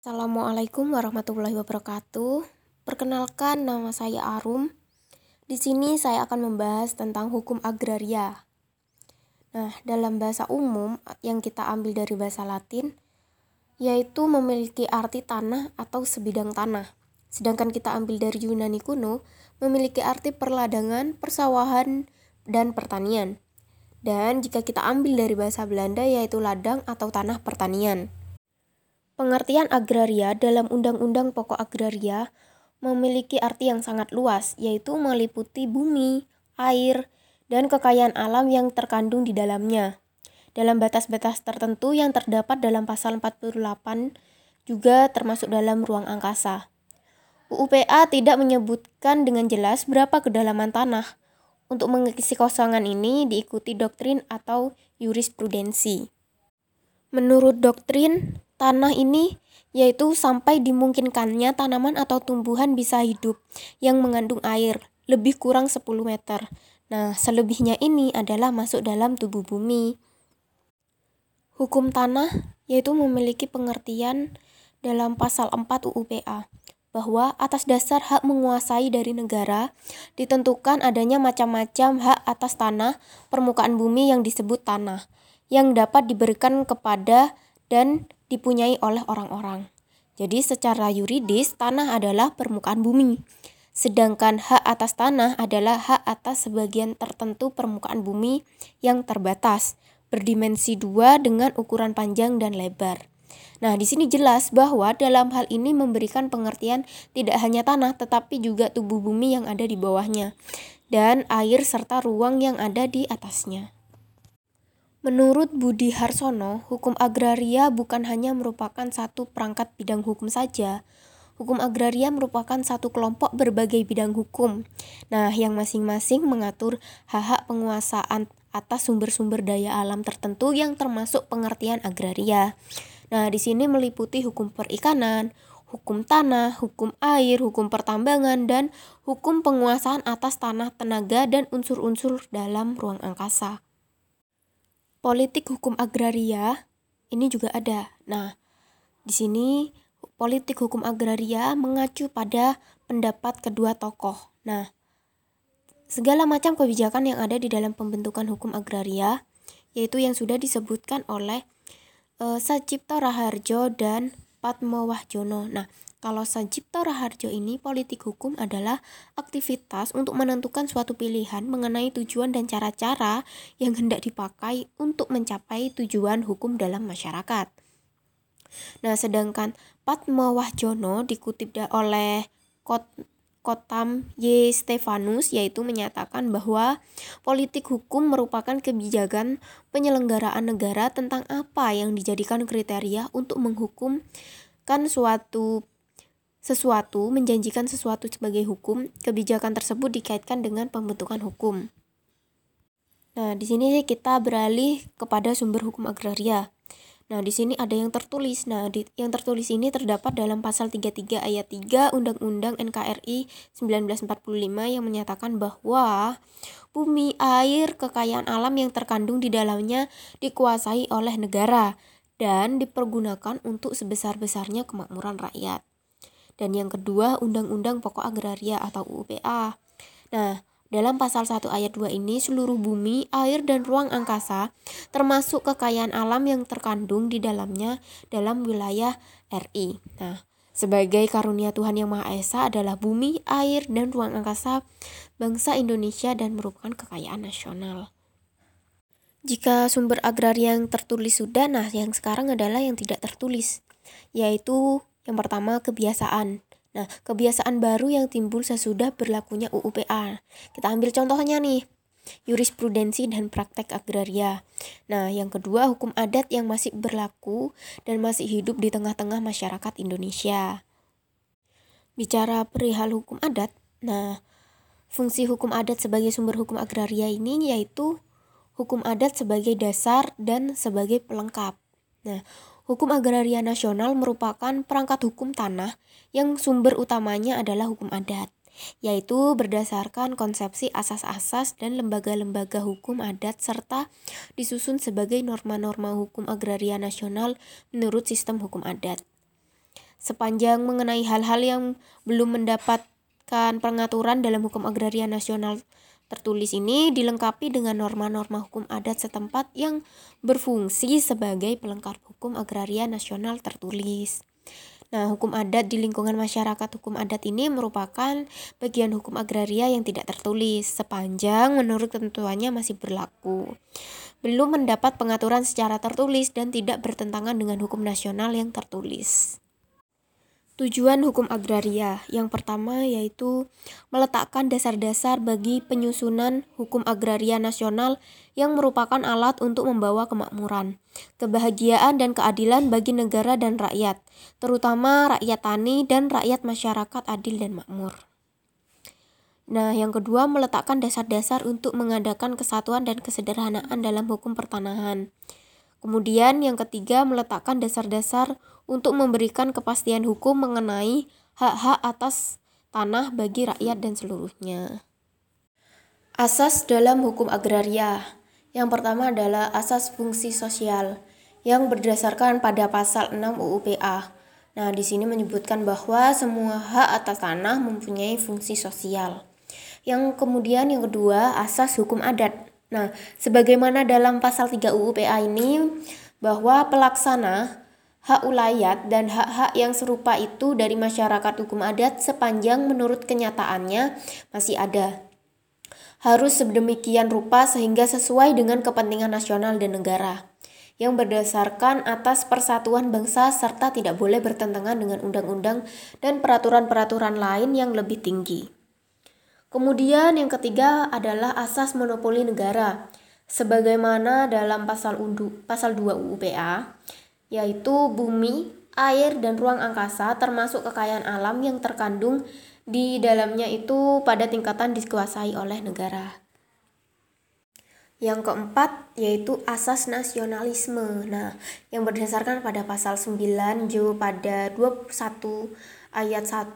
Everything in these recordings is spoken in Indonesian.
Assalamualaikum warahmatullahi wabarakatuh. Perkenalkan, nama saya Arum. Di sini saya akan membahas tentang hukum agraria. Nah, dalam bahasa umum yang kita ambil dari bahasa Latin, yaitu memiliki arti tanah atau sebidang tanah. Sedangkan kita ambil dari Yunani kuno, memiliki arti perladangan, persawahan, dan pertanian. Dan jika kita ambil dari bahasa Belanda yaitu ladang atau tanah pertanian. Pengertian agraria dalam Undang-Undang Pokok Agraria memiliki arti yang sangat luas, yaitu meliputi bumi, air, dan kekayaan alam yang terkandung di dalamnya. Dalam batas-batas tertentu yang terdapat dalam pasal 48 juga termasuk dalam ruang angkasa. UUPA tidak menyebutkan dengan jelas berapa kedalaman tanah. Untuk mengisi kosongan ini diikuti doktrin atau jurisprudensi. Menurut doktrin, tanah ini yaitu sampai dimungkinkannya tanaman atau tumbuhan bisa hidup yang mengandung air lebih kurang 10 meter. Nah, selebihnya ini adalah masuk dalam tubuh bumi. Hukum tanah yaitu memiliki pengertian dalam pasal 4 UUPA bahwa atas dasar hak menguasai dari negara ditentukan adanya macam-macam hak atas tanah permukaan bumi yang disebut tanah yang dapat diberikan kepada dan dipunyai oleh orang-orang. Jadi secara yuridis tanah adalah permukaan bumi. Sedangkan hak atas tanah adalah hak atas sebagian tertentu permukaan bumi yang terbatas, berdimensi dua dengan ukuran panjang dan lebar. Nah, di sini jelas bahwa dalam hal ini memberikan pengertian tidak hanya tanah tetapi juga tubuh bumi yang ada di bawahnya dan air serta ruang yang ada di atasnya. Menurut Budi Harsono, hukum agraria bukan hanya merupakan satu perangkat bidang hukum saja. Hukum agraria merupakan satu kelompok berbagai bidang hukum. Nah, yang masing-masing mengatur hak-hak penguasaan atas sumber-sumber daya alam tertentu yang termasuk pengertian agraria. Nah, di sini meliputi hukum perikanan, hukum tanah, hukum air, hukum pertambangan, dan hukum penguasaan atas tanah, tenaga, dan unsur-unsur dalam ruang angkasa politik hukum agraria ini juga ada. Nah, di sini politik hukum agraria mengacu pada pendapat kedua tokoh. Nah, segala macam kebijakan yang ada di dalam pembentukan hukum agraria yaitu yang sudah disebutkan oleh e, Sajipto Raharjo dan Patmo Wahjono. Nah, kalau Sajipto Raharjo ini politik hukum adalah aktivitas untuk menentukan suatu pilihan mengenai tujuan dan cara-cara yang hendak dipakai untuk mencapai tujuan hukum dalam masyarakat. Nah, sedangkan Patmo Wahjono dikutip oleh Kot Kotam Y. Stefanus yaitu menyatakan bahwa politik hukum merupakan kebijakan penyelenggaraan negara tentang apa yang dijadikan kriteria untuk menghukumkan suatu sesuatu, menjanjikan sesuatu sebagai hukum, kebijakan tersebut dikaitkan dengan pembentukan hukum. Nah, di sini kita beralih kepada sumber hukum agraria. Nah, di sini ada yang tertulis. Nah, di, yang tertulis ini terdapat dalam pasal 33 ayat 3 Undang-Undang NKRI 1945 yang menyatakan bahwa bumi, air, kekayaan alam yang terkandung di dalamnya dikuasai oleh negara dan dipergunakan untuk sebesar-besarnya kemakmuran rakyat. Dan yang kedua, Undang-Undang Pokok Agraria atau UUPA. Nah, dalam pasal 1 ayat 2 ini seluruh bumi, air dan ruang angkasa termasuk kekayaan alam yang terkandung di dalamnya dalam wilayah RI. Nah, sebagai karunia Tuhan Yang Maha Esa adalah bumi, air, dan ruang angkasa bangsa Indonesia dan merupakan kekayaan nasional. Jika sumber agraria yang tertulis sudah, nah yang sekarang adalah yang tidak tertulis, yaitu yang pertama, kebiasaan. Nah, kebiasaan baru yang timbul sesudah berlakunya UUPA. Kita ambil contohnya nih, jurisprudensi dan praktek agraria. Nah, yang kedua, hukum adat yang masih berlaku dan masih hidup di tengah-tengah masyarakat Indonesia. Bicara perihal hukum adat, nah, fungsi hukum adat sebagai sumber hukum agraria ini yaitu hukum adat sebagai dasar dan sebagai pelengkap. Nah, Hukum agraria nasional merupakan perangkat hukum tanah yang sumber utamanya adalah hukum adat, yaitu berdasarkan konsepsi asas-asas dan lembaga-lembaga hukum adat serta disusun sebagai norma-norma hukum agraria nasional menurut sistem hukum adat. sepanjang mengenai hal-hal yang belum mendapatkan pengaturan dalam hukum agraria nasional tertulis ini dilengkapi dengan norma-norma hukum adat setempat yang berfungsi sebagai pelengkap hukum agraria nasional tertulis. Nah, hukum adat di lingkungan masyarakat hukum adat ini merupakan bagian hukum agraria yang tidak tertulis sepanjang menurut ketentuannya masih berlaku. Belum mendapat pengaturan secara tertulis dan tidak bertentangan dengan hukum nasional yang tertulis. Tujuan hukum agraria yang pertama yaitu meletakkan dasar-dasar bagi penyusunan hukum agraria nasional yang merupakan alat untuk membawa kemakmuran, kebahagiaan, dan keadilan bagi negara dan rakyat, terutama rakyat tani dan rakyat masyarakat adil dan makmur. Nah, yang kedua meletakkan dasar-dasar untuk mengadakan kesatuan dan kesederhanaan dalam hukum pertanahan. Kemudian yang ketiga meletakkan dasar-dasar untuk memberikan kepastian hukum mengenai hak-hak atas tanah bagi rakyat dan seluruhnya. Asas dalam hukum agraria. Yang pertama adalah asas fungsi sosial yang berdasarkan pada pasal 6 UU PA. Nah, di sini menyebutkan bahwa semua hak atas tanah mempunyai fungsi sosial. Yang kemudian yang kedua, asas hukum adat. Nah, sebagaimana dalam pasal 3 UU PA ini bahwa pelaksana hak ulayat dan hak-hak yang serupa itu dari masyarakat hukum adat sepanjang menurut kenyataannya masih ada. Harus sedemikian rupa sehingga sesuai dengan kepentingan nasional dan negara yang berdasarkan atas persatuan bangsa serta tidak boleh bertentangan dengan undang-undang dan peraturan-peraturan lain yang lebih tinggi. Kemudian yang ketiga adalah asas monopoli negara. Sebagaimana dalam pasal undu, pasal 2 UU PA, yaitu bumi, air dan ruang angkasa termasuk kekayaan alam yang terkandung di dalamnya itu pada tingkatan dikuasai oleh negara. Yang keempat yaitu asas nasionalisme. Nah, yang berdasarkan pada pasal 9 Jo pada 21 ayat 1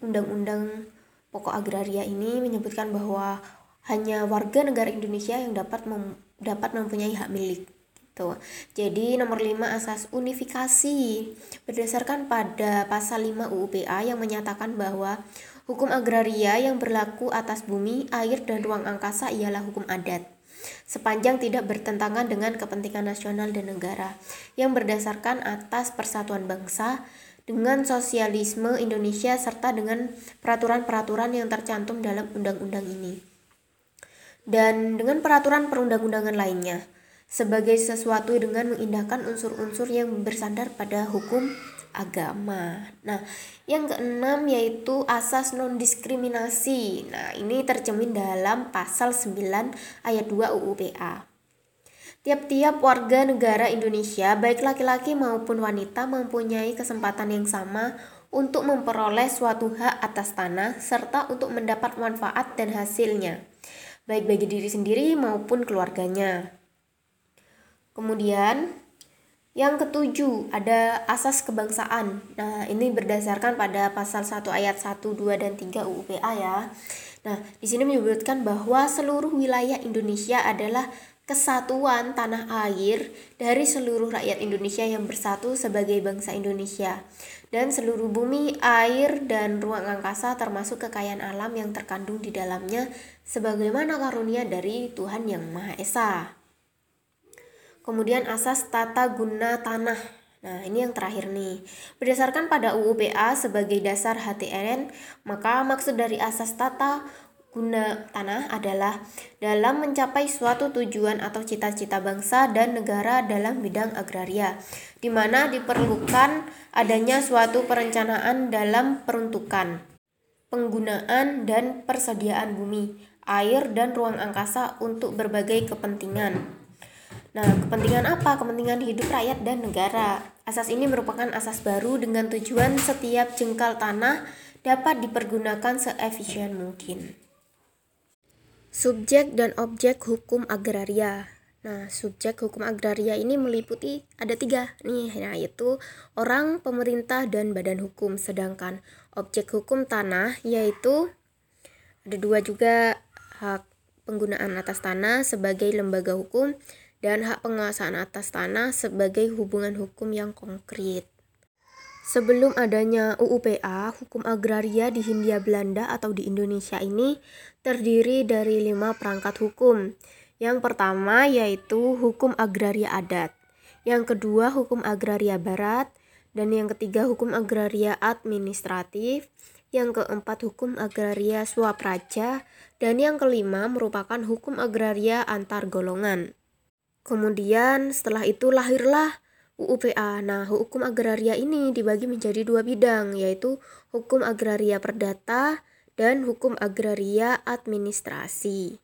Undang-Undang pokok agraria ini menyebutkan bahwa hanya warga negara Indonesia yang dapat mem dapat mempunyai hak milik. Tuh. Jadi nomor 5 asas unifikasi berdasarkan pada pasal 5 UU PA yang menyatakan bahwa hukum agraria yang berlaku atas bumi, air dan ruang angkasa ialah hukum adat sepanjang tidak bertentangan dengan kepentingan nasional dan negara yang berdasarkan atas persatuan bangsa, dengan sosialisme Indonesia serta dengan peraturan-peraturan yang tercantum dalam undang-undang ini. Dan dengan peraturan perundang-undangan lainnya sebagai sesuatu dengan mengindahkan unsur-unsur yang bersandar pada hukum agama. Nah, yang keenam yaitu asas non-diskriminasi. Nah, ini tercemin dalam pasal 9 ayat 2 UU PA. Tiap-tiap warga negara Indonesia, baik laki-laki maupun wanita, mempunyai kesempatan yang sama untuk memperoleh suatu hak atas tanah serta untuk mendapat manfaat dan hasilnya, baik bagi diri sendiri maupun keluarganya. Kemudian, yang ketujuh ada asas kebangsaan. Nah, ini berdasarkan pada pasal 1 ayat 1, 2 dan 3 UU PA ya. Nah, di sini menyebutkan bahwa seluruh wilayah Indonesia adalah kesatuan tanah air dari seluruh rakyat Indonesia yang bersatu sebagai bangsa Indonesia dan seluruh bumi, air, dan ruang angkasa termasuk kekayaan alam yang terkandung di dalamnya sebagaimana karunia dari Tuhan Yang Maha Esa. Kemudian asas tata guna tanah. Nah, ini yang terakhir nih. Berdasarkan pada UU PA sebagai dasar HTN, maka maksud dari asas tata guna tanah adalah dalam mencapai suatu tujuan atau cita-cita bangsa dan negara dalam bidang agraria, di mana diperlukan adanya suatu perencanaan dalam peruntukan, penggunaan dan persediaan bumi, air, dan ruang angkasa untuk berbagai kepentingan. Nah, kepentingan apa? Kepentingan hidup rakyat dan negara. Asas ini merupakan asas baru dengan tujuan setiap jengkal tanah dapat dipergunakan seefisien mungkin. Subjek dan objek hukum agraria. Nah, subjek hukum agraria ini meliputi ada tiga nih, nah yaitu orang, pemerintah, dan badan hukum. Sedangkan objek hukum tanah yaitu ada dua juga hak penggunaan atas tanah sebagai lembaga hukum dan hak penguasaan atas tanah sebagai hubungan hukum yang konkret. Sebelum adanya UUPA, hukum agraria di Hindia Belanda atau di Indonesia ini terdiri dari lima perangkat hukum. Yang pertama yaitu hukum agraria adat, yang kedua hukum agraria barat, dan yang ketiga hukum agraria administratif, yang keempat hukum agraria swapraja, dan yang kelima merupakan hukum agraria antar golongan. Kemudian setelah itu lahirlah UUPA. Nah, hukum agraria ini dibagi menjadi dua bidang, yaitu hukum agraria perdata dan hukum agraria administrasi.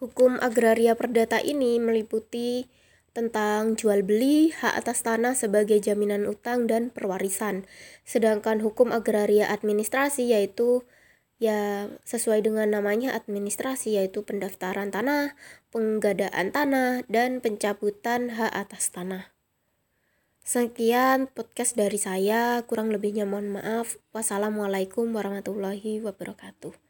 Hukum agraria perdata ini meliputi tentang jual beli, hak atas tanah sebagai jaminan utang dan perwarisan. Sedangkan hukum agraria administrasi yaitu ya sesuai dengan namanya administrasi yaitu pendaftaran tanah, penggadaan tanah dan pencabutan hak atas tanah. Sekian podcast dari saya, kurang lebihnya mohon maaf. Wassalamualaikum warahmatullahi wabarakatuh.